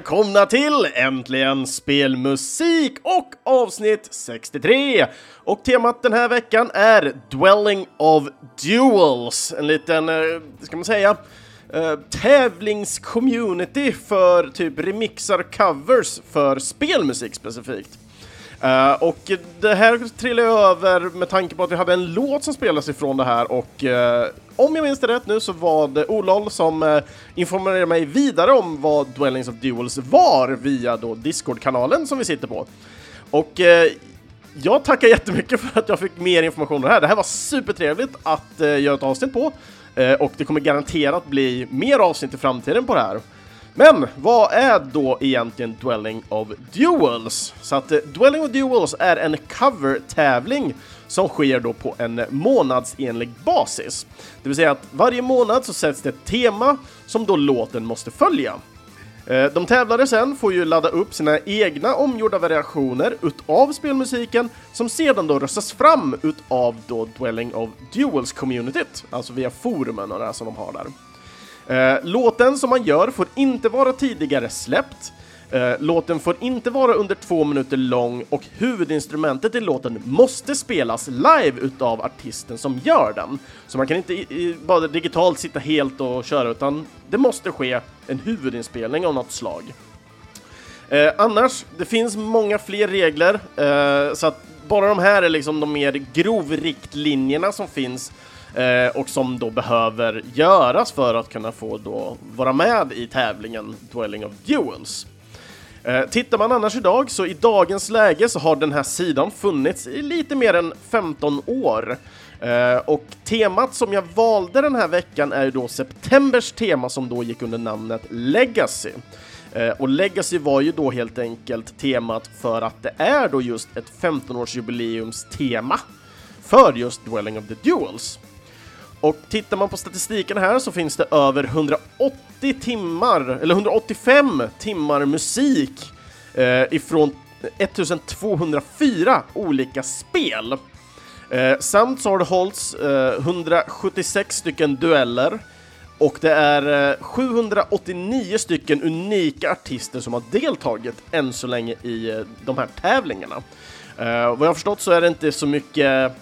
välkomna till Äntligen Spelmusik och avsnitt 63! Och temat den här veckan är Dwelling of Duels, en liten, eh, ska man säga, eh, tävlingscommunity för typ remixar covers för spelmusik specifikt. Uh, och det här trillade över med tanke på att vi hade en låt som spelas ifrån det här och uh, om jag minns det rätt nu så var det Olol som eh, informerade mig vidare om vad Dwellings of Duels var via då Discord-kanalen som vi sitter på. Och eh, jag tackar jättemycket för att jag fick mer information om det här. Det här var supertrevligt att eh, göra ett avsnitt på och det kommer garanterat bli mer avsnitt i framtiden på det här. Men vad är då egentligen Dwelling of Duels? Så att eh, Dwelling of Duels är en cover-tävling som sker då på en månadsenlig basis. Det vill säga att varje månad så sätts det ett tema som då låten måste följa. Eh, de tävlande sen får ju ladda upp sina egna omgjorda variationer utav spelmusiken som sedan då röstas fram utav då Dwelling of Duels-communityt, alltså via forumen och det här som de har där. Eh, låten som man gör får inte vara tidigare släppt. Eh, låten får inte vara under två minuter lång och huvudinstrumentet i låten måste spelas live utav artisten som gör den. Så man kan inte i, bara digitalt sitta helt och köra utan det måste ske en huvudinspelning av något slag. Eh, annars, det finns många fler regler eh, så att bara de här är liksom de mer grovriktlinjerna som finns eh, och som då behöver göras för att kunna få då vara med i tävlingen Dwelling of Duels. Eh, tittar man annars idag så i dagens läge så har den här sidan funnits i lite mer än 15 år. Eh, och temat som jag valde den här veckan är ju då septembers tema som då gick under namnet Legacy. Eh, och Legacy var ju då helt enkelt temat för att det är då just ett 15-årsjubileumstema för just Dwelling of the Duels. Och tittar man på statistiken här så finns det över 180 timmar, eller 185 timmar musik eh, ifrån 1204 olika spel. Eh, samt så har det hållits eh, 176 stycken dueller och det är eh, 789 stycken unika artister som har deltagit än så länge i eh, de här tävlingarna. Eh, vad jag har förstått så är det inte så mycket Eh,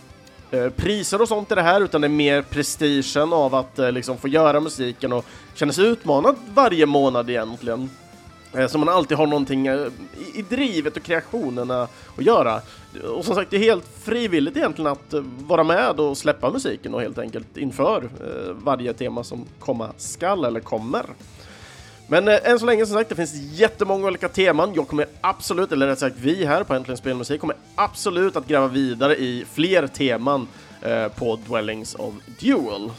Eh, priser och sånt i det här, utan det är mer prestigen av att eh, liksom få göra musiken och känna sig utmanad varje månad egentligen. Eh, så man alltid har någonting eh, i drivet och kreationerna att göra. Och som sagt, det är helt frivilligt egentligen att eh, vara med och släppa musiken och helt enkelt inför varje tema som komma skall eller kommer. Men eh, än så länge som sagt, det finns jättemånga olika teman. Jag kommer absolut, eller rätt sagt vi här på Äntligen Spelmusik kommer absolut att gräva vidare i fler teman eh, på Dwellings of Duel.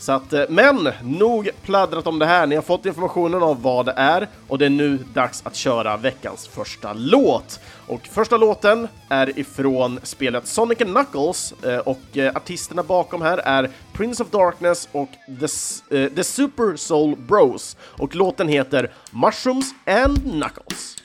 Så att, eh, men nog pladdrat om det här. Ni har fått informationen om vad det är och det är nu dags att köra veckans första låt. Och första låten är ifrån spelet Sonic Knuckles eh, och eh, artisterna bakom här är Prince of Darkness och The, The Super Soul Bros och låten heter Mushrooms and Knuckles.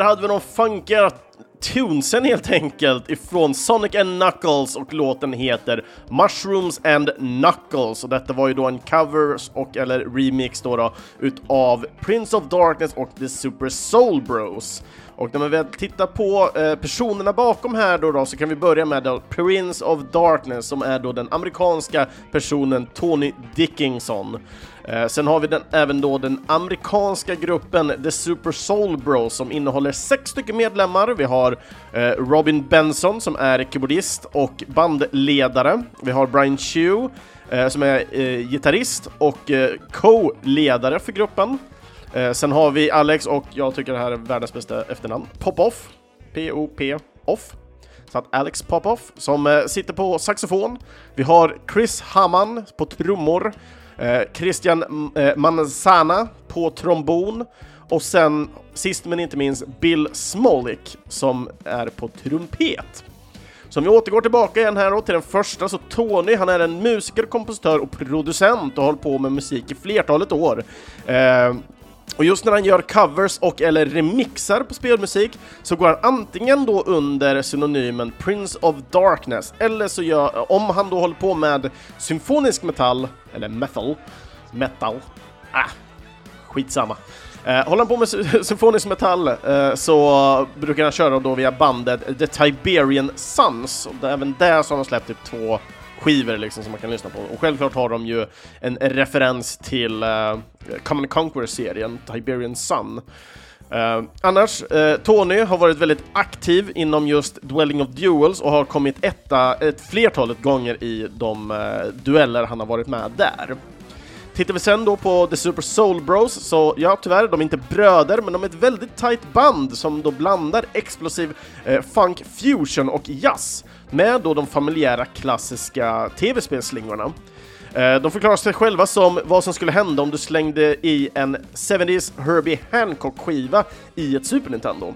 Där hade vi de funkiga tunesen helt enkelt ifrån Sonic and Knuckles och låten heter Mushrooms and Knuckles och detta var ju då en cover och eller remix då, då utav Prince of Darkness och The Super Soul Bros. Och när man väl tittar på eh, personerna bakom här då, då, så kan vi börja med då, Prince of Darkness som är då den amerikanska personen Tony Dickinson. Eh, sen har vi den, även då den amerikanska gruppen The Super Soul Bros som innehåller sex stycken medlemmar. Vi har eh, Robin Benson som är keyboardist och bandledare. Vi har Brian Chew eh, som är eh, gitarrist och eh, co-ledare för gruppen. Eh, sen har vi Alex och jag tycker det här är världens bästa efternamn, Popoff. P-O-P Off. Så att Alex Popoff som eh, sitter på saxofon. Vi har Chris Hamman på trummor. Eh, Christian mm, eh, Manzana på trombon. Och sen, sist men inte minst, Bill Smolik som är på trumpet. Så om vi återgår tillbaka igen här då till den första, så Tony, han är en musiker, kompositör och producent och har hållit på med musik i flertalet år. Eh, och just när han gör covers och eller remixar på spelmusik så går han antingen då under synonymen Prince of Darkness eller så gör, om han då håller på med symfonisk metall, eller metal, metal, ah, skitsamma. Eh, håller han på med symfonisk metall eh, så brukar han köra då via bandet The Tiberian Sons, och även där så har de släppt typ två skivor liksom som man kan lyssna på. Och självklart har de ju en, referens till uh, Common Conquer-serien, Tiberian Sun. Uh, annars, uh, Tony har varit väldigt aktiv inom just Dwelling of Duels och har kommit etta ett flertalet gånger i de uh, dueller han har varit med där. Tittar vi sen då på The Super Soul Bros, så ja, tyvärr, de är inte bröder, men de är ett väldigt tight band som då blandar explosiv eh, funk fusion och jazz med då de familjära klassiska tv-spelslingorna. Eh, de förklarar sig själva som vad som skulle hända om du slängde i en 70s Herbie Hancock-skiva i ett Super Nintendo.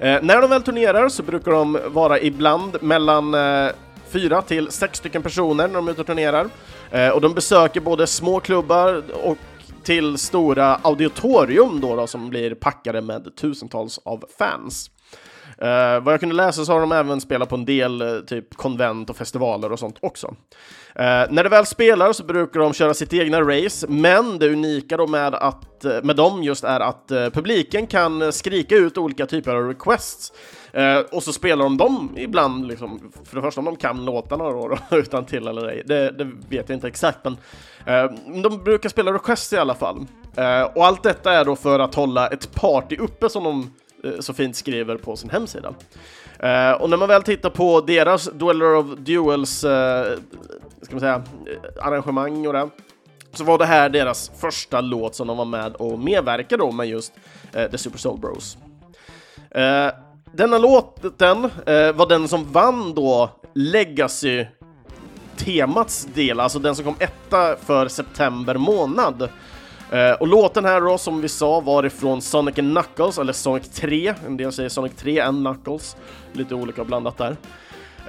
Eh, när de väl turnerar så brukar de vara ibland mellan eh, fyra till sex stycken personer när de är ute och turnerar. Eh, och de besöker både små klubbar och till stora auditorium då, då som blir packade med tusentals av fans. Eh, vad jag kunde läsa så har de även spelat på en del eh, typ konvent och festivaler och sånt också. Eh, när de väl spelar så brukar de köra sitt egna race, men det unika då med, att, eh, med dem just är att eh, publiken kan skrika ut olika typer av requests. Eh, och så spelar de dem ibland, liksom, för det första om de kan låtarna då, då utan till eller ej, det, det, vet jag inte exakt, men eh, de brukar spela request i alla fall. Eh, och allt detta är då för att hålla ett party uppe som de Eh, så fint skriver på sin hemsida. Och när man väl tittar på deras Dueller of Duels ska man säga, arrangemang och det, så var det här deras första låt som de var med och medverkade då med just eh, The Super Soul Bros denna låten eh, var den som vann då Legacy temats del, alltså den som kom etta för september månad. Eh, och låten här då, som vi sa, var ifrån Sonic Knuckles, eller Sonic 3. En del säger Sonic 3 and Knuckles. Lite olika blandat där.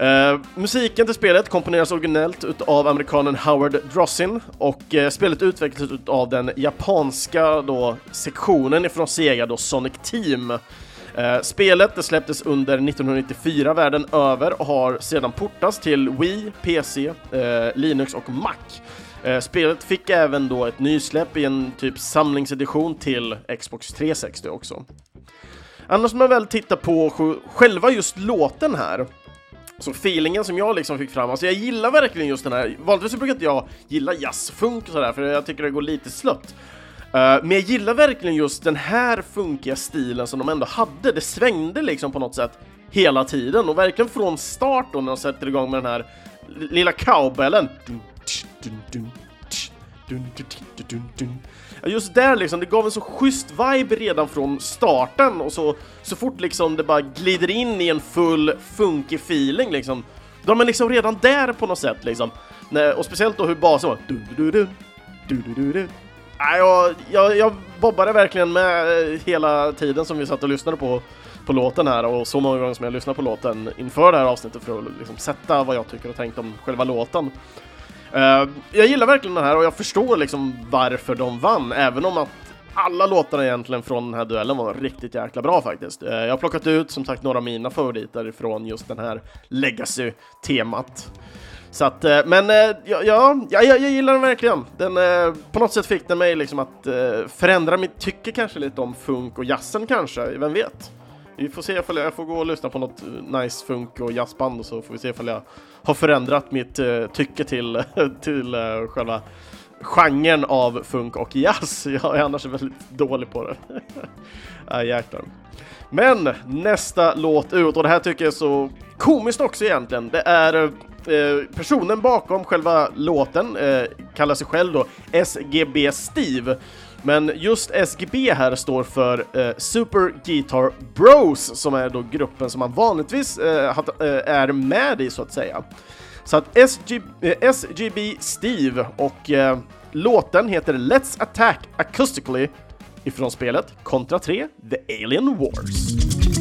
Uh, musiken till spelet komponeras originellt av amerikanen Howard Drossin och uh, spelet utvecklades av den japanska då, sektionen ifrån Sega, då Sonic Team. Eh, spelet det släpptes under 1994 världen över och har sedan portats till Wii, PC, eh, Linux och Mac. Eh, spelet fick även då ett nysläpp i en typ samlingsedition till Xbox 360 också. Annars om man väl tittar på själva just låten här, så feelingen som jag liksom fick fram, alltså jag gillar verkligen just den här, vanligtvis brukar inte jag gilla jazzfunk och sådär, för jag tycker det går lite slött. Uh, men jag gillar verkligen just den här funkiga stilen som de ändå hade, det svängde liksom på något sätt hela tiden och verkligen från start då när de sätter igång med den här lilla cowbellen Just där liksom, det gav en så schysst vibe redan från starten och så, så fort liksom det bara glider in i en full funky feeling liksom. De är liksom redan där på något sätt liksom. Och speciellt då hur basen var. Jag, jag, jag bobbade verkligen med eh, hela tiden som vi satt och lyssnade på, på låten här och så många gånger som jag lyssnade på låten inför det här avsnittet för att liksom sätta vad jag tycker och tänkt om själva låten. Uh, jag gillar verkligen den här och jag förstår liksom varför de vann, även om att alla låtarna egentligen från den här duellen var riktigt jäkla bra faktiskt. Eh, jag har plockat ut som sagt några av mina favoriter från just den här Legacy-temat. Så att, eh, men eh, ja, ja, jag, jag gillar den verkligen. Den, eh, på något sätt fick den mig liksom att förändra mitt tycke kanske lite om funk och jazzen kanske, vem vet? Vi får se ifall jag får gå och lyssna på något nice funk och jazzband och så får vi se ifall jag har förändrat mitt tycke till, till själva genren av funk och jazz. Jag är annars väldigt dålig på det. ja, jäklar. Men nästa låt ut, och det här tycker jag är så komiskt också egentligen. Det är eh, personen bakom själva låten, eh, kallar sig själv då SGB Steve. Men just SGB här står för eh, Super Guitar Bros, som är då gruppen som man vanligtvis eh, eh är med i så att säga. Så att SG, eh, SGB Steve och eh, låten heter Let's Attack Acoustically ifrån spelet Contra 3 The Alien Wars.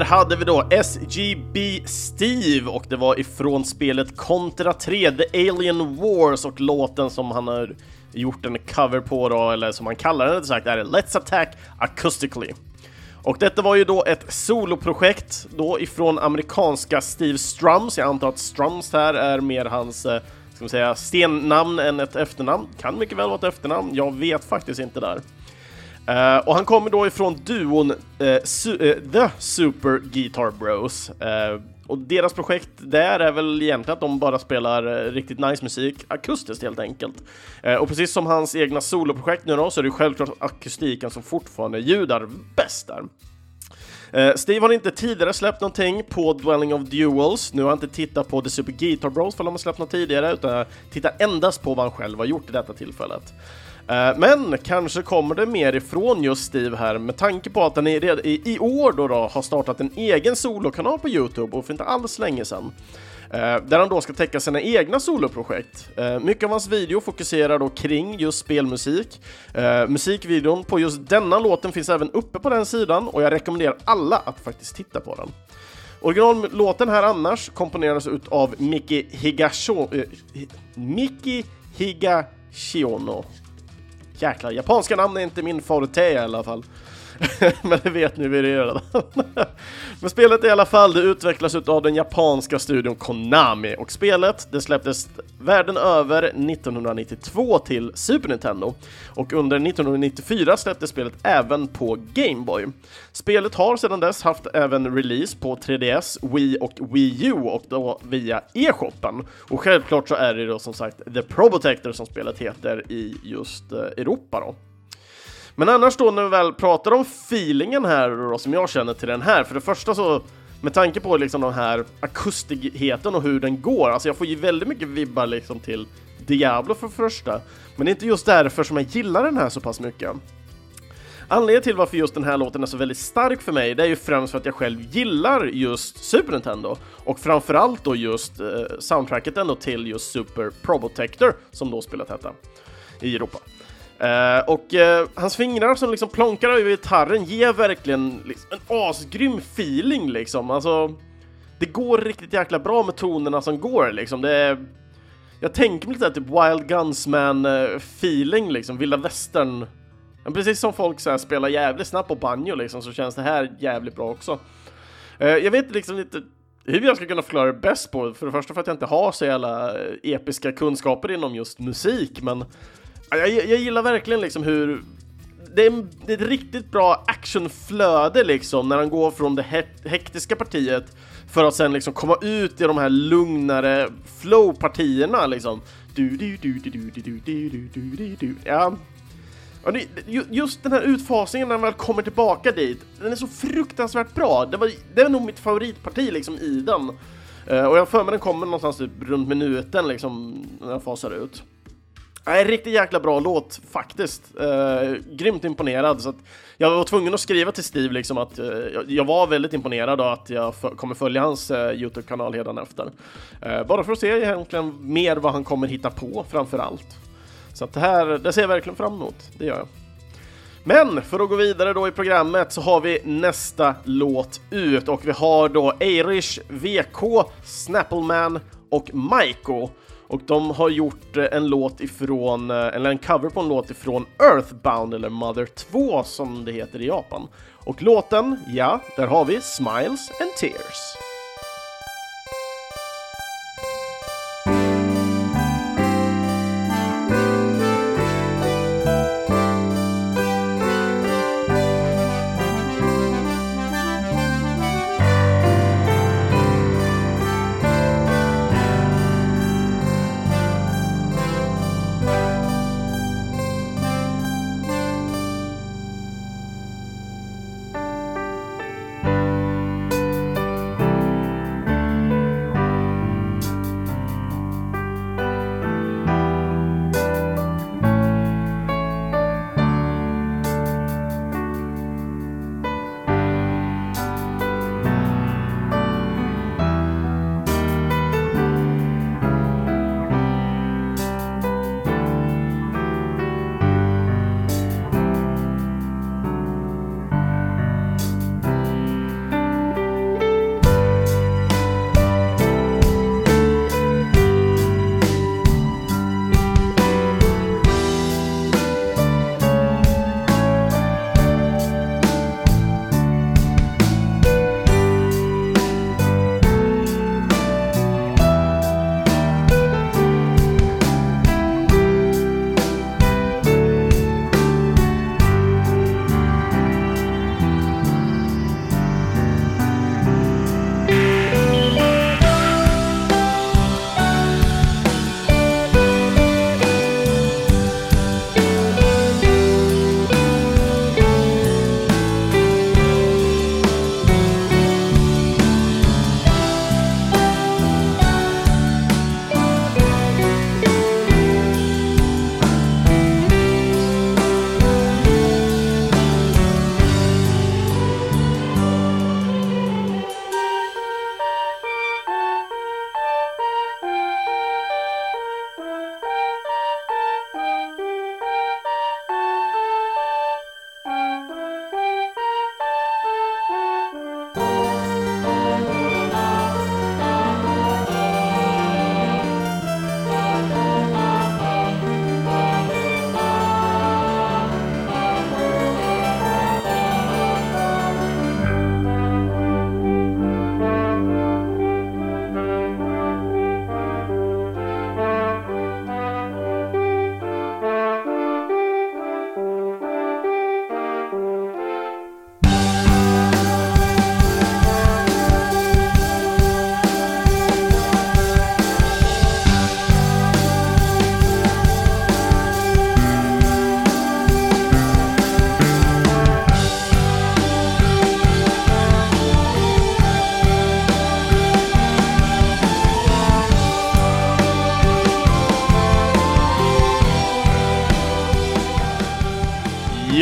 Där hade vi då SGB Steve och det var ifrån spelet Contra 3, The Alien Wars och låten som han har gjort en cover på då, eller som han kallar den sagt, är Let's Attack Acoustically. Och detta var ju då ett soloprojekt då ifrån amerikanska Steve Strums. Jag antar att Strums här är mer hans, eh, ska man säga, stennamn än ett efternamn. Kan mycket väl vara ett efternamn, jag vet faktiskt inte där. Uh, och han kommer då ifrån duon uh, su uh, The Super Guitar Bros. och deras projekt där är väl egentligen att de bara spelar riktigt nice musik akustiskt helt enkelt. och precis som hans egna soloprojekt nu då så är det självklart akustiken som fortfarande ljudar bäst där. Steve har inte tidigare släppt någonting på Dwelling of Duels. Nu har jag inte tittat på The Super Guitar Bros för de har släppt något tidigare, utan jag tittar endast på vad han själv har gjort i detta tillfället. Eh, men kanske kommer det mer ifrån just Steve här med tanke på att han i, i år då, då har startat en egen solokanal på Youtube och för inte alls länge sedan. Eh, där han då ska täcka sina egna soloprojekt. Eh, mycket av hans video fokuserar då kring just spelmusik. musikvideon på just denna låten finns även uppe på den sidan och jag rekommenderar alla att faktiskt titta på den. Originallåten här annars komponerades ut av Miki Higasho... Miki Higashiono. Jäklar, japanska namn är inte min forte i alla fall. Men det vet ni vi redan. Men spelet i alla fall, det utvecklas av den japanska studion Konami och spelet det släpptes världen över 1992 till Super Nintendo och under 1994 släpptes spelet även på Game Boy. Spelet har sedan dess haft även release på 3DS, Wii och Wii U och då via e-shoppen. Och självklart så är det då som sagt The Probotector som spelet heter i just eh, Europa då. Men annars då när vi väl pratar om feelingen här då, som jag känner till den här, för det första så med tanke på liksom den här akustigheten och hur den går, alltså jag får ju väldigt mycket vibbar liksom till Diablo för det första, men det är inte just därför som jag gillar den här så pass mycket. Anledningen till varför just den här låten är så väldigt stark för mig, det är ju främst för att jag själv gillar just Super Nintendo och framförallt då just eh, soundtracket ändå till just Super Probotector som då spelet hette i Europa. Uh, och uh, hans fingrar som liksom plonkar över gitarren ger verkligen liksom, en asgrym feeling liksom. Alltså, det går riktigt jäkla bra med tonerna som går liksom. Det är, jag tänker mig lite typ Wild Gunsman-feeling eh, liksom, vilda västern. Men Precis som folk så här, spelar jävligt snabbt på banjo liksom, så känns det här jävligt bra också. jag vet liksom inte hur jag ska kunna förklara det bäst på, för det första för att jag inte har så jävla episka kunskaper inom just musik, men jag, jag gillar verkligen liksom hur det är, det är, ett riktigt bra actionflöde liksom när han går från det hektiska partiet för att sen liksom komma ut i de här lugnare flow-partierna liksom. Du, du, du, du, du, du, du, du, du, du, Ja. Och det, just den här utfasningen när han väl kommer tillbaka dit, den är så fruktansvärt bra. Det var, det var nog mitt favoritparti liksom i den. Uh, och jag har för mig den kommer någonstans typ runt minuten liksom när jag fasar ut. Nej, riktigt jäkla bra låt faktiskt. Eh, grymt imponerad. Så att jag var tvungen att skriva till Steve liksom att eh, jag var väldigt imponerad och att jag kommer följa hans eh, Youtube-kanal efter. Eh, bara för att se egentligen mer vad han kommer hitta på framför allt. Så att det här, det ser jag verkligen fram emot. Det gör jag. Men för att gå vidare då i programmet så har vi nästa låt ut och vi har då Eirish, VK, Snappleman och Maiko. Och de har gjort eh, en låt ifrån, eh, eller en cover på en låt ifrån Earthbound, eller Mother 2 som det heter i Japan. Och låten, ja, där har vi Smiles and Tears.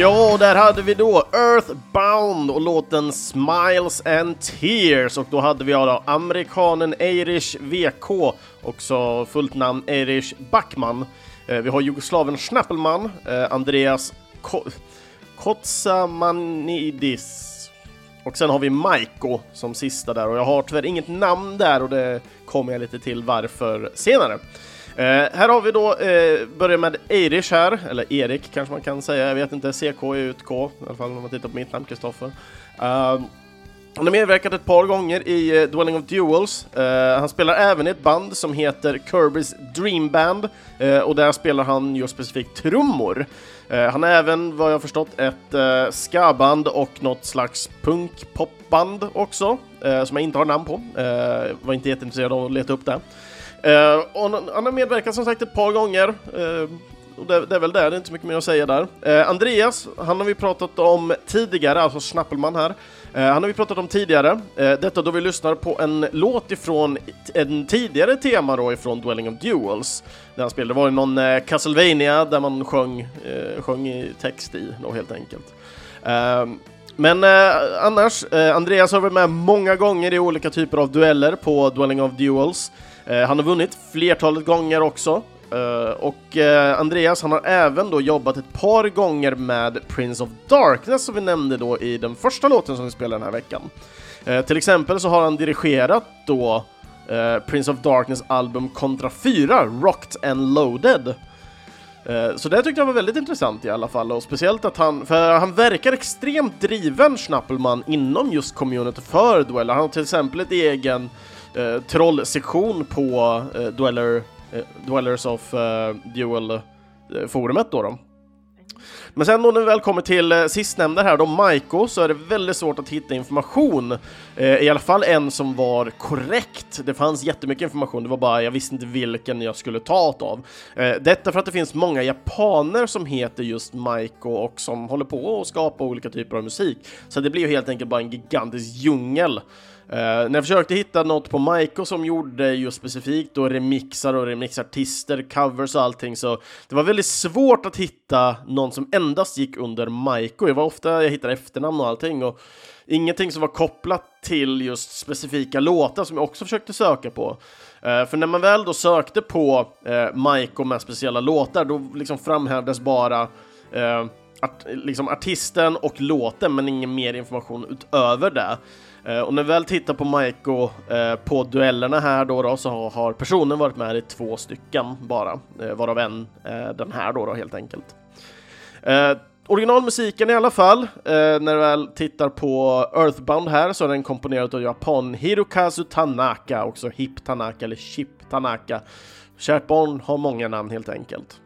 Ja, där hade vi då Earthbound och låten Smiles and Tears och då hade vi då amerikanen Eirish VK, också fullt namn Eirish Backman. Eh, vi har jugoslaven Schnappelman, eh, Andreas Ko Kotsamanidis och sen har vi Maiko som sista där och jag har tyvärr inget namn där och det kommer jag lite till varför senare. Eh, här har vi då, eh, börjar med Eirish här, eller Erik kanske man kan säga, jag vet inte, CK är ut K, i alla fall om man tittar på mitt namn, Kristoffer. Uh, han har medverkat ett par gånger i uh, Dwelling of Duels. Uh, han spelar även i ett band som heter Kirby's Dream Band uh, och där spelar han just specifikt trummor. han har även, vad jag förstått, ett uh, ska-band och något slags punk-popband också, som jag inte har namn på. var inte jätteintresserad av att leta upp det. Eh, och han har medverkat som sagt ett par gånger. Eh, och det, det, är väl det, det är inte så mycket mer att säga där. Eh, Andreas, han har vi pratat om tidigare, alltså Snappelman här. Eh, han har vi pratat om tidigare. detta då vi lyssnar på en låt ifrån en tidigare tema då ifrån Dwelling of Duels. Där han spelade, det var ju någon eh, Castlevania där man sjöng, sjöng i text i då helt enkelt. Ehm, men eh, annars, eh, Andreas har varit med många gånger i olika typer av dueller på Dwelling of Duels. Eh, han har vunnit flertalet gånger också. Uh, och uh, Andreas han har även då jobbat ett par gånger med Prince of Darkness som vi nämnde då i den första låten som vi spelar den här veckan. Uh, till exempel så har han dirigerat då Prince of Darkness album Contra 4, Rocked and Loaded. Så det tyckte jag var väldigt intressant i alla fall, och speciellt att han, för han verkar extremt driven Schnappelman inom just community för dueller. Han har till exempel ett egen eh, trollsektion på eh, Dweller, eh, Dwellers of eh, Duel-forumet eh, då, då. Men sen då när vi väl kommer till eh, sistnämnda här då, Maiko, så är det väldigt svårt att hitta information. Eh, I alla fall en som var korrekt. Det fanns jättemycket information, det var bara jag visste inte vilken jag skulle ta av. Eh, detta för att det finns många japaner som heter just Maiko och som håller på att skapa olika typer av musik. Så det blir ju helt enkelt bara en gigantisk djungel. Uh, när jag försökte hitta något på Maiko som gjorde just specifikt då remixar och remixartister, covers och allting så det var väldigt svårt att hitta någon som endast gick under Maiko. Det var ofta jag hittade efternamn och allting och ingenting som var kopplat till just specifika låtar som jag också försökte söka på. Uh, för när man väl då sökte på uh, Maiko med speciella låtar då liksom framhävdes bara uh, art liksom artisten och låten men ingen mer information utöver det. Eh, och när vi väl tittar på Maiko eh, på duellerna här då, då så har personen varit med i två stycken bara, eh, varav en eh, den här då, då helt enkelt. Eh, originalmusiken i alla fall, när vi väl tittar på Earthbound här så är den komponerad av Japan Hirokazu Tanaka, också Hip Tanaka eller Chip Tanaka. Kärt barn har många namn helt enkelt.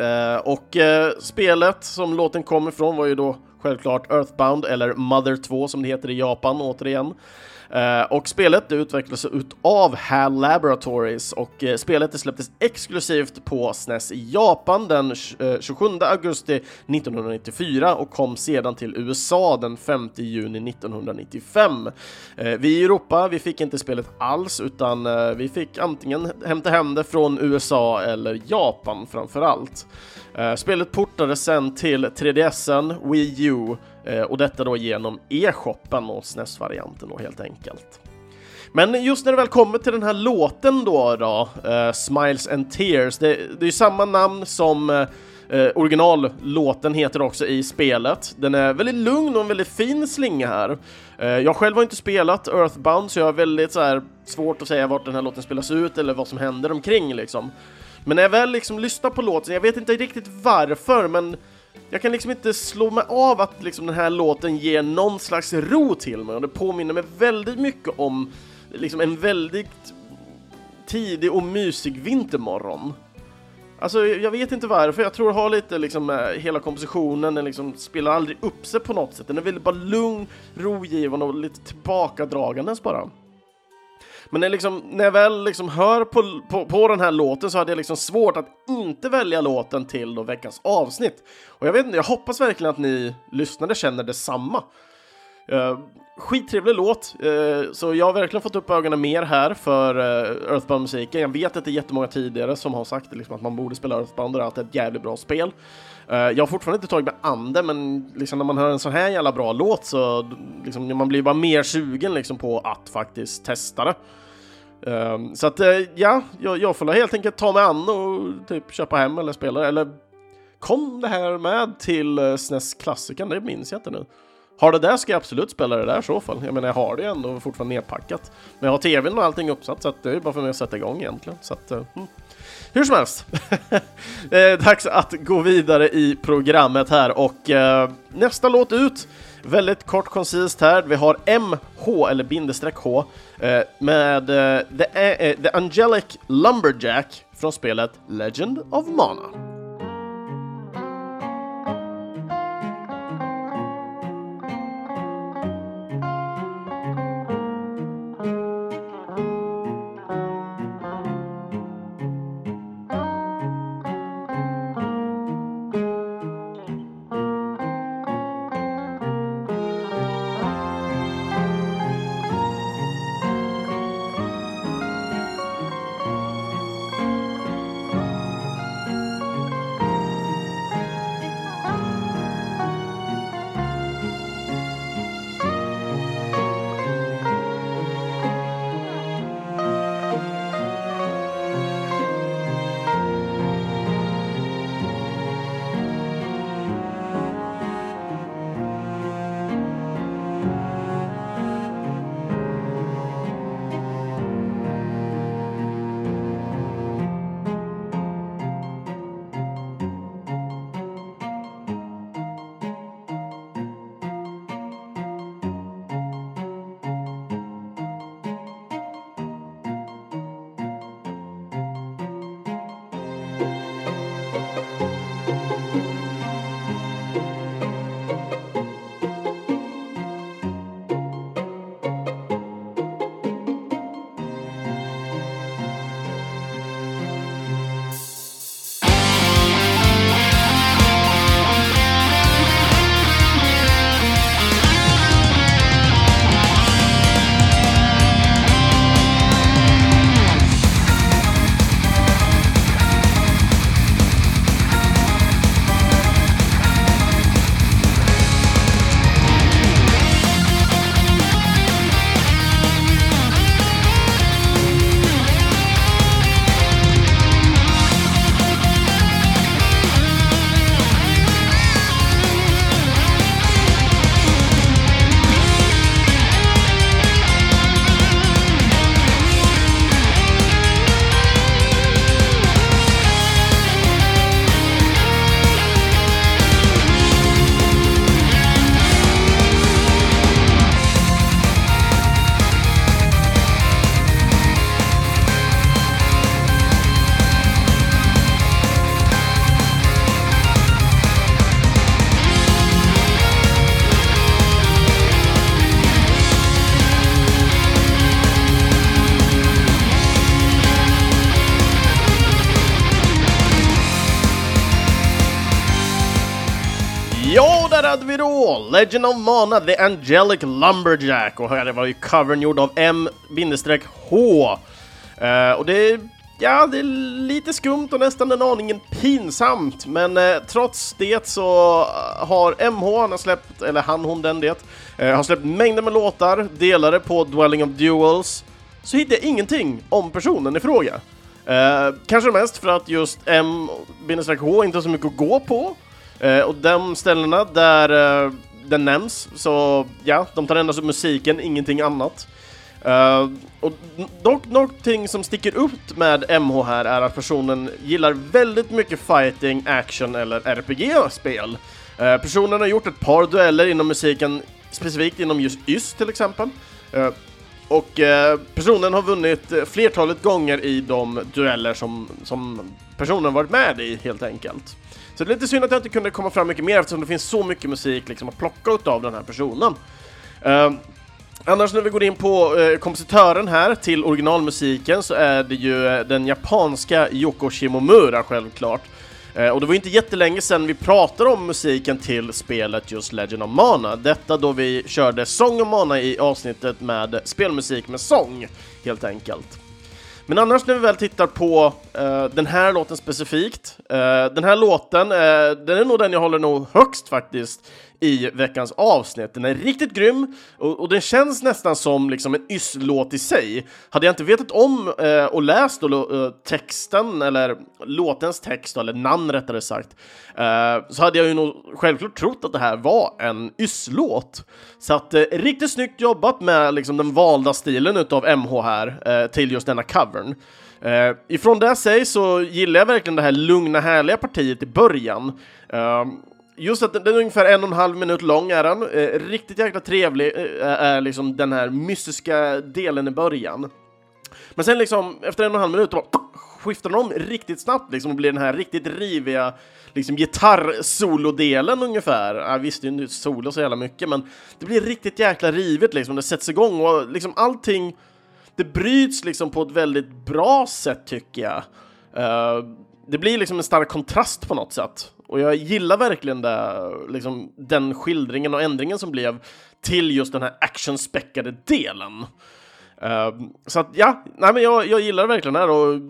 Eh, och eh, spelet som låten kommer ifrån var ju då självklart Earthbound, eller Mother 2 som det heter i Japan återigen. Eh, och spelet det utvecklades av HAL Laboratories och eh, spelet släpptes exklusivt på SNES i Japan den 27 eh, augusti 1994 och kom sedan till USA den 5 juni 1995. vi i Europa, vi fick inte spelet alls utan vi fick antingen hämta hem det från USA eller Japan framför allt. Spelet portades sen till 3DSen, Wii U Eh, och detta då genom e-shoppen och SNES-varianten då helt enkelt. Men just när det väl kommer till den här låten då, då uh, Smiles and Tears, det, det är ju samma namn som eh, originallåten heter också i spelet. Den är väldigt lugn och en väldigt fin slinga här. jag själv har inte spelat Earthbound så jag har väldigt så här, svårt att säga vart den här låten spelas ut eller vad som händer omkring liksom. Men när jag väl liksom lyssnar på låten, jag vet inte riktigt varför, men jag kan liksom inte slå mig av att liksom den här låten ger någon slags ro till mig och det påminner mig väldigt mycket om liksom en väldigt tidig och mysig vintermorgon. Alltså jag vet inte varför, jag tror det har lite liksom eh, hela kompositionen, den liksom spelar aldrig upp sig på något sätt. Den är väldigt bara lugn, rogivande och lite tillbakadragandes bara. Men när, liksom, när jag väl liksom hör på, på, på, den här låten så hade jag liksom svårt att inte välja låten till då veckans avsnitt. Och jag vet inte, jag hoppas verkligen att ni lyssnare känner detsamma. Uh, skittrevlig låt, uh, så jag har verkligen fått upp ögonen mer här för uh, Earthbound-musiken. Jag vet att det är jättemånga tidigare som har sagt liksom, att man borde spela Earthbound och att det är ett jävligt bra spel. Uh, jag har fortfarande inte tagit med ande, men liksom, när man hör en sån här jävla bra låt så liksom, man blir bara mer sugen liksom, på att faktiskt testa det. Um, så att uh, ja, jag, jag får helt enkelt ta mig an och typ köpa hem eller spela eller Kom det här med till eh, uh, SNES klassikern? Det minns jag inte nu. Har det där ska jag absolut spela det där i så fall. Jag menar, jag har det ju ändå fortfarande nedpackat. Men jag har tvn och allting uppsatt så att det är bara för mig att sätta igång egentligen. Så att, uh, mm. Hur som helst, det är dags att gå vidare i programmet här och uh, nästa låt ut Väldigt kort koncist här. Vi har MH, eller bindestreck H, eh, med eh, the, eh, the Angelic Lumberjack från spelet Legend of Mana. Legend of Mana, The Angelic Lumberjack. Och här var ju covern gjord av M-H. Uh, och det är, ja, det är lite skumt och nästan en aningen pinsamt, men uh, trots det så har MH, han har släppt, eller han, hon, den det, uh, har släppt mängder med låtar, delade på Dwelling of Duels, så hittar jag ingenting om personen i fråga. Uh, kanske mest för att just M-H inte har så mycket att gå på. Uh, och de ställena där uh, den nämns, så ja, de tar endast upp musiken, ingenting annat. Uh, och dock någonting som sticker ut med MH här är att personen gillar väldigt mycket fighting, action eller RPG-spel. Uh, eh, personen har gjort ett par dueller inom musiken, specifikt inom just YS till exempel. Uh, och personen har vunnit flertalet gånger i de dueller som, som personen varit med i helt enkelt. Så det är lite synd att jag inte kunde komma fram mycket mer eftersom det finns så mycket musik liksom att plocka av den här personen. Uh, annars när vi går in på uh, kompositören här till originalmusiken så är det ju uh, den japanska Yoko Shimomura självklart. Eh, och det var inte jättelänge sedan vi pratade om musiken till spelet just Legend of Mana. Detta då vi körde Song of Mana i avsnittet med spelmusik med sång, helt enkelt. Men annars när vi väl tittar på uh, den här låten specifikt, uh, den här låten, uh, den är nog den jag håller nog högst faktiskt i veckans avsnitt. Den är riktigt grym och, och den känns nästan som liksom en ysslåt i sig. Hade jag inte vetat om eh, och läst då, eh, texten, eller låtens text, eller namn rättare sagt, eh, så hade jag ju nog självklart trott att det här var en ysslåt. Så att eh, riktigt snyggt jobbat med liksom, den valda stilen utav MH här eh, till just denna covern. Uh, ifrån det sig så gillar jag verkligen det här lugna, härliga partiet i början. Uh, Just att den, är ungefär en och en halv minut lång är den. Eh, riktigt jäkla trevlig eh, är liksom den här mystiska delen i början. Men sen liksom efter en och en halv minut bara skiftar den om riktigt snabbt liksom och blir den här riktigt riviga liksom gitarrsolodelen ungefär. Jag visste ju inte solo så jävla mycket men det blir riktigt jäkla rivet liksom. Det sätts igång och liksom allting det bryts liksom på ett väldigt bra sätt tycker jag. Uh, det blir liksom en stark kontrast på något sätt. Och jag gillar verkligen det, liksom, den skildringen och ändringen som blev till just den här actionspäckade delen. Uh, så att ja, nej men jag, jag gillar verkligen det här och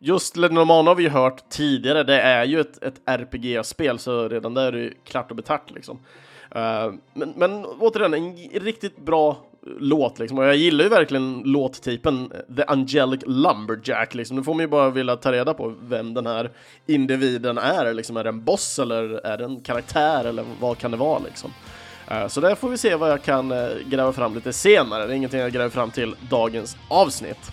just Legend har vi ju hört tidigare, det är ju ett, ett RPG-spel så redan där är det klart och betart liksom. Uh, men, men återigen, en riktigt bra låt liksom. Och jag gillar ju verkligen låttypen eh, The Angelic Lumberjack liksom. Nu får man ju bara vilja ta reda på vem den här individen är liksom. Är det en boss eller är det en karaktär eller vad kan det vara liksom? Eh, så där får vi se vad jag kan eh, gräva fram lite senare. Det är ingenting jag gräver fram till dagens avsnitt.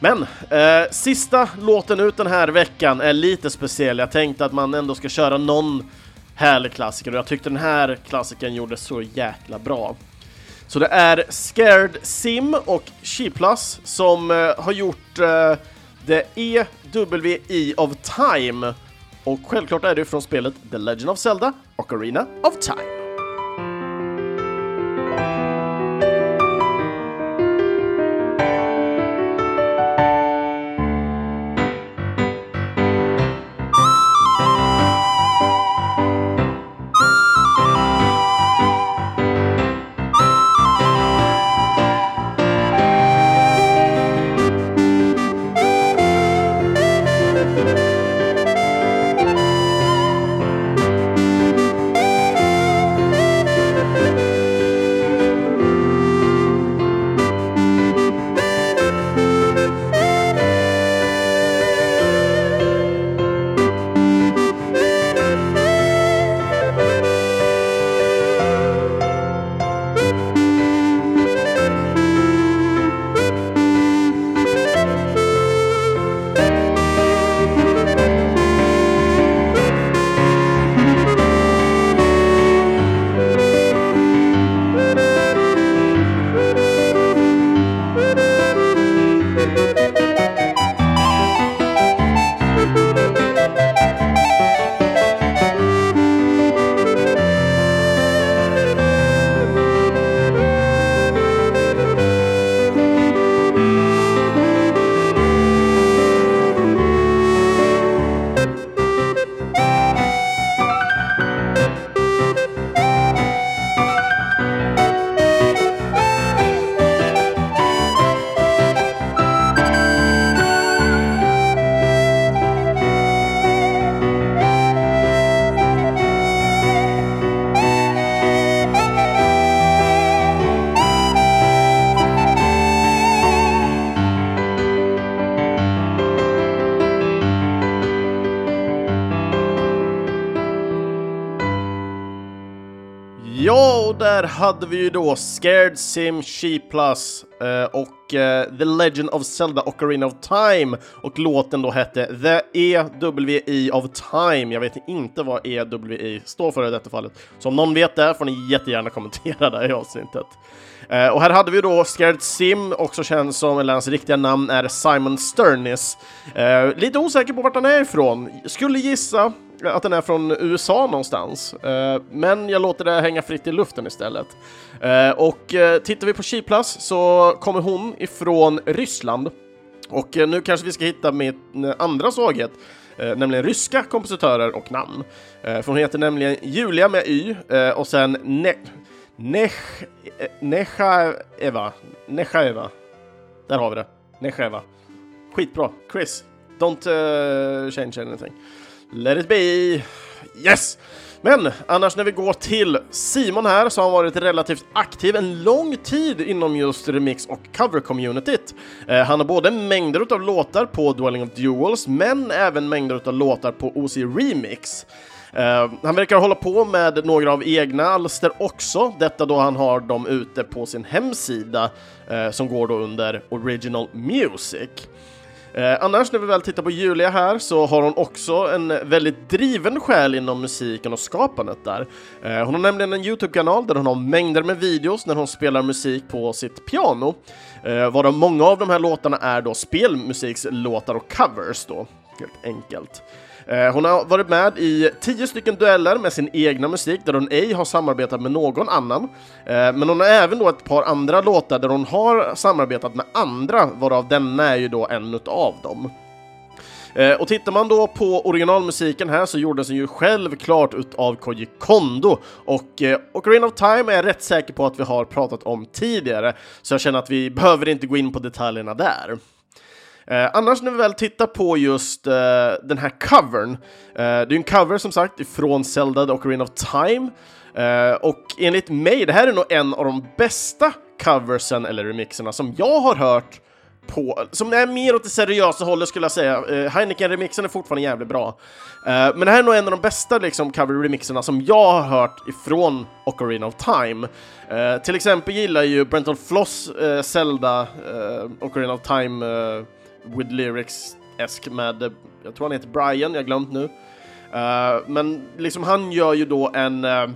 Men eh, sista låten ut den här veckan är lite speciell. Jag tänkte att man ändå ska köra någon härlig klassiker och jag tyckte den här klassikern gjorde så jäkla bra. Så det är Scared Sim och Chiplas som eh, har gjort det The EWI of Time. Och självklart är det från spelet The Legend of Zelda och Arena of Time. Och där hade vi ju då Scared Sim She Plus eh, och eh, The Legend of Zelda Ocarina of Time och låten då hette The EWI of Time. Jag vet inte vad EWI står för i detta fallet, så om någon vet det får ni jättegärna kommentera det i avsnittet. Eh, och här hade vi då Scared Sim, också känd som, eller hans riktiga namn är Simon Sternis. Eh, lite osäker på vart han är ifrån. Skulle gissa att den är från USA någonstans, eh, men jag låter det hänga fritt i luften istället. Eh, och eh, tittar vi på Chiplas så kommer hon ifrån Ryssland. Och nu kanske vi ska hitta min andra svaghet. eh, nämligen ryska kompositörer och namn. Eh, för hon heter nämligen Julia med Y eh, och sen ne Nech Nechaeva. Nechaeva. Där har vi det. Nechaeva. Skitbra. Chris, don't uh, change anything. Let it be. Yes! Men annars när vi går till Simon här så har han varit relativt aktiv en lång tid inom just remix och cover-communityt. Eh, han har både mängder av låtar på Dwelling of Duels men även mängder av låtar på OC Remix. Uh, han verkar hålla på med några av egna alster också, detta då han har dem ute på sin hemsida uh, som går då under Original Music. Eh, annars när vi väl tittar på Julia här så har hon också en väldigt driven själ inom musiken och skapandet där. Eh, hon har nämligen en Youtube-kanal där hon har mängder med videos när hon spelar musik på sitt piano, eh, varav många av de här låtarna är då spelmusikslåtar och covers då, helt enkelt. Eh, hon har varit med i tio stycken dueller med sin egna musik där hon ej har samarbetat med någon annan. Eh, men hon har även då ett par andra låtar där hon har samarbetat med andra, varav denna är ju då en utav dem. Eh, och tittar man då på originalmusiken här så gjordes den ju självklart utav Koji Kondo och eh, Ocarina of Time är jag rätt säker på att vi har pratat om tidigare så jag känner att vi behöver inte gå in på detaljerna där. Eh, annars när vi väl tittar på just eh, den här covern, eh, det är en cover som sagt ifrån Zelda The Ocarina of Time, eh, och enligt mig, det här är nog en av de bästa coversen eller remixerna som jag har hört på, som är mer åt det seriösa hållet skulle jag säga. Uh, Heineken-remixen är fortfarande jävligt bra. Uh, men det här är nog en av de bästa liksom, cover-remixerna som jag har hört ifrån Ocarina of Time. Uh, till exempel gillar ju Brenton Floss Zelda Ocarina of Time with lyrics-esk med, jag tror han heter Brian, jag har glömt nu. Uh, men liksom han gör ju då en uh,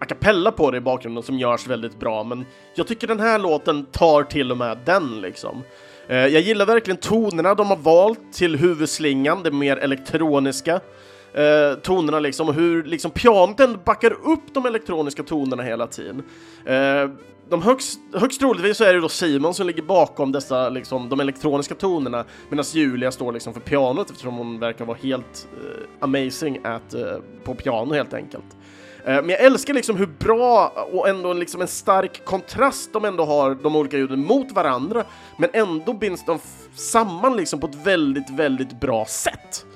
a cappella på det i bakgrunden som görs väldigt bra, men jag tycker den här låten tar till och med den liksom. Uh, jag gillar verkligen tonerna de har valt till huvudslingan, det mer elektroniska uh, tonerna liksom, och hur liksom pianot ändå backar upp de elektroniska tonerna hela tiden. Uh, de högst, högst troligtvis så är det då Simon som ligger bakom dessa, liksom, de elektroniska tonerna medan Julia står liksom för pianot eftersom hon verkar vara helt uh, amazing at, uh, på piano helt enkelt. Eh, men jag älskar liksom hur bra och ändå liksom en stark kontrast de ändå har, de olika ljuden, mot varandra. Men ändå binds de samman liksom på ett väldigt, väldigt bra sätt.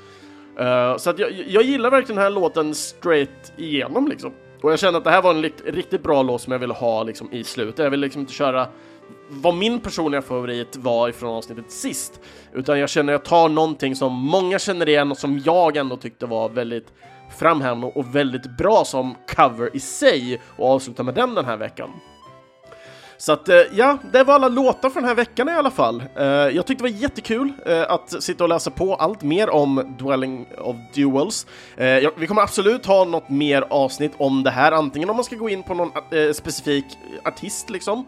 så att jag, jag gillar verkligen den här låten straight igenom liksom. Och jag kände att det här var en riktigt bra låt som jag ville ha liksom, i slutet. Jag ville liksom inte köra vad min personliga favorit var ifrån avsnittet sist, utan jag känner att jag tar någonting som många känner igen och som jag ändå tyckte var väldigt framhävande och väldigt bra som cover i sig och avslutar med den den här veckan. Så att eh, ja, det var alla låtar för den här veckan i alla fall. Eh, jag tyckte det var jättekul eh, att sitta och läsa på allt mer om Dwelling of Duels. Vi kommer absolut ha något mer avsnitt om det här, antingen om man ska gå in på någon specifik artist liksom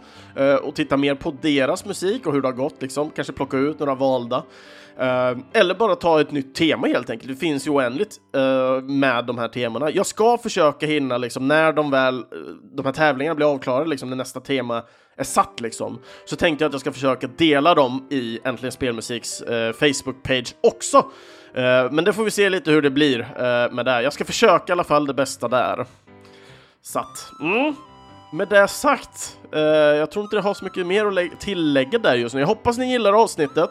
och titta mer på deras musik och hur det har gått liksom, kanske plocka ut några valda. Uh, eller bara ta ett nytt tema helt enkelt. Det finns ju oändligt uh, med de här temana. Jag ska försöka hinna liksom när de väl, uh, de här tävlingarna blir avklarade, liksom när nästa tema är satt liksom, så tänkte jag att jag ska försöka dela dem i Äntligen Spelmusiks eh, Facebook-page också. Eh, men det får vi se lite hur det blir eh, med det. Jag ska försöka i alla fall det bästa där. Satt. Mm. Med det sagt, jag tror inte det har så mycket mer att tillägga där just nu. Jag hoppas ni gillar avsnittet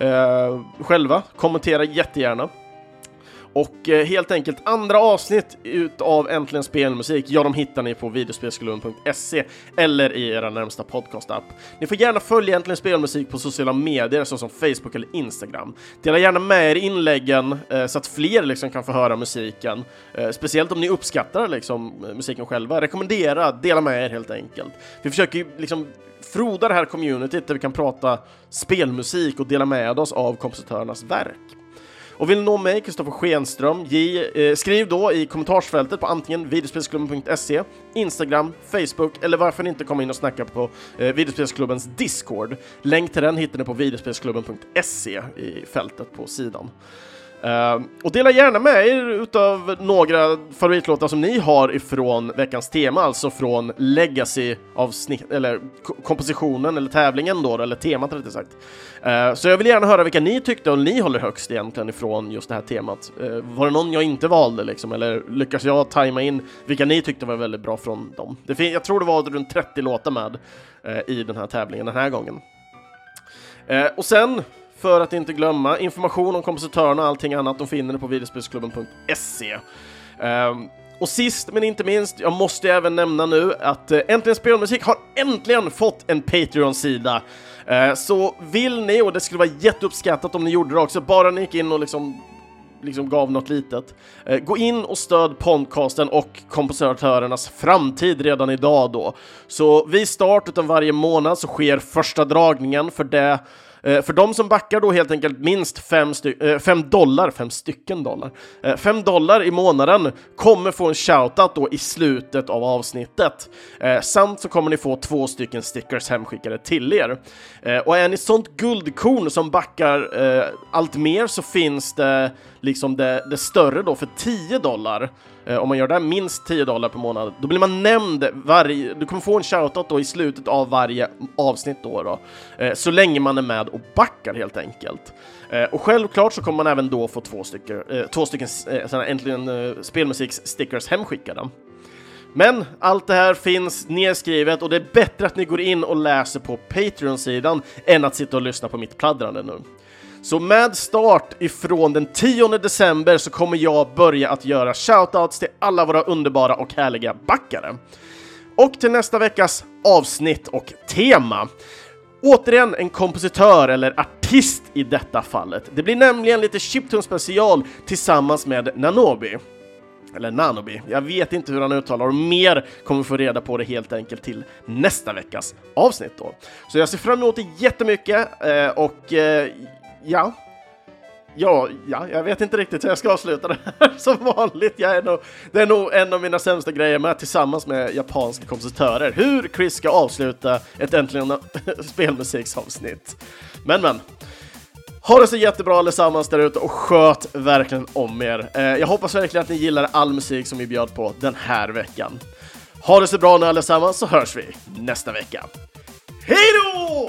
eh, själva. Kommentera jättegärna. Och eh, helt enkelt andra avsnitt utav Äntligen Spelmusik, ja de hittar ni på videospelsklubben.se eller i era närmsta podcastapp. Ni får gärna följa Äntligen Spelmusik på sociala medier såsom Facebook eller Instagram. Dela gärna med er inläggen eh, så att fler liksom kan få höra musiken. Eh, speciellt om ni uppskattar liksom, eh, musiken själva. Rekommendera, dela med er helt enkelt. Vi försöker ju liksom froda det här communityt där vi kan prata spelmusik och dela med oss av kompositörernas verk. Och vill ni nå mig, Kristoffer Schenström, ge, eh, skriv då i kommentarsfältet på antingen videospelsklubben.se, Instagram, Facebook eller varför ni inte komma in och snacka på eh, videospelsklubbens Discord. Länk till den hittar ni på videospelsklubben.se i fältet på sidan. Uh, och dela gärna med er utav några favoritlåtar som ni har ifrån veckans tema, alltså från Legacy-avsnitt, eller kompositionen eller tävlingen då, eller temat rättare sagt. Uh, så jag vill gärna höra vilka ni tyckte och ni håller högst egentligen ifrån just det här temat. Uh, var det någon jag inte valde liksom, eller lyckas jag tajma in vilka ni tyckte var väldigt bra från dem? Det jag tror det var runt 30 låtar med eh, i den här tävlingen den här gången. och sen för att inte glömma, information om kompositörerna och allting annat, de finner ni på videospelsklubben.se. Um, ehm, och sist men inte minst, jag måste även nämna nu att uh, Äntligen Spelmusik har äntligen fått en Patreon-sida. Uh, så vill ni, och det skulle vara jätteuppskattat om ni gjorde det också, bara ni gick in och liksom liksom gav något litet. Eh, gå in och stöd podcasten och kompositörernas framtid redan idag då. Så vid start utan varje månad så sker första dragningen för det Eh, för de som backar då helt enkelt minst 5 eh, fem dollar, 5 stycken dollar, eh, 5 dollar i månaden kommer få en shoutout då i slutet av avsnittet. Samt så kommer ni få två stycken stickers hemskickade till er. Och är ni sånt guldkorn som backar allt mer så finns det liksom det, det större då för 10 dollar. Eh, om man gör det minst 10 dollar per månad, då blir man nämnd varje... Du kommer få en shoutout då i slutet av varje avsnitt då, då eh, så länge man är med och backar helt enkelt. Eh, och självklart så kommer man även då få två stycken, eh, två stycken eh, äntligen eh, spelmusikstickers hemskickade. Men allt det här finns nedskrivet och det är bättre att ni går in och läser på Patreon-sidan än att sitta och lyssna på mitt pladdrande nu. Så med start ifrån den 10 december så kommer jag börja att göra shoutouts till alla våra underbara och härliga backare. Och till nästa veckas avsnitt och tema. Återigen en kompositör eller artist i detta fallet. Det blir nämligen lite Chiptune special tillsammans med Nanobi. Eller Nanobi, jag vet inte hur han uttalar och mer kommer vi få reda på det helt enkelt till nästa veckas avsnitt då. Så jag ser fram emot det jättemycket eh, och eh, ja. Ja, ja, jag vet inte riktigt hur jag ska avsluta det här som vanligt. Jag är nog, det är nog en av mina sämsta grejer med tillsammans med japanska kompositörer. Hur Chris ska avsluta ett äntligen spelmusiksavsnitt. Men men. Ha det så jättebra allesammans där ute och sköt verkligen om er. Eh, jag hoppas verkligen att ni gillar all musik som vi bjöd på den här veckan. Ha det så bra nu allesammans så hörs vi nästa vecka. Hej då!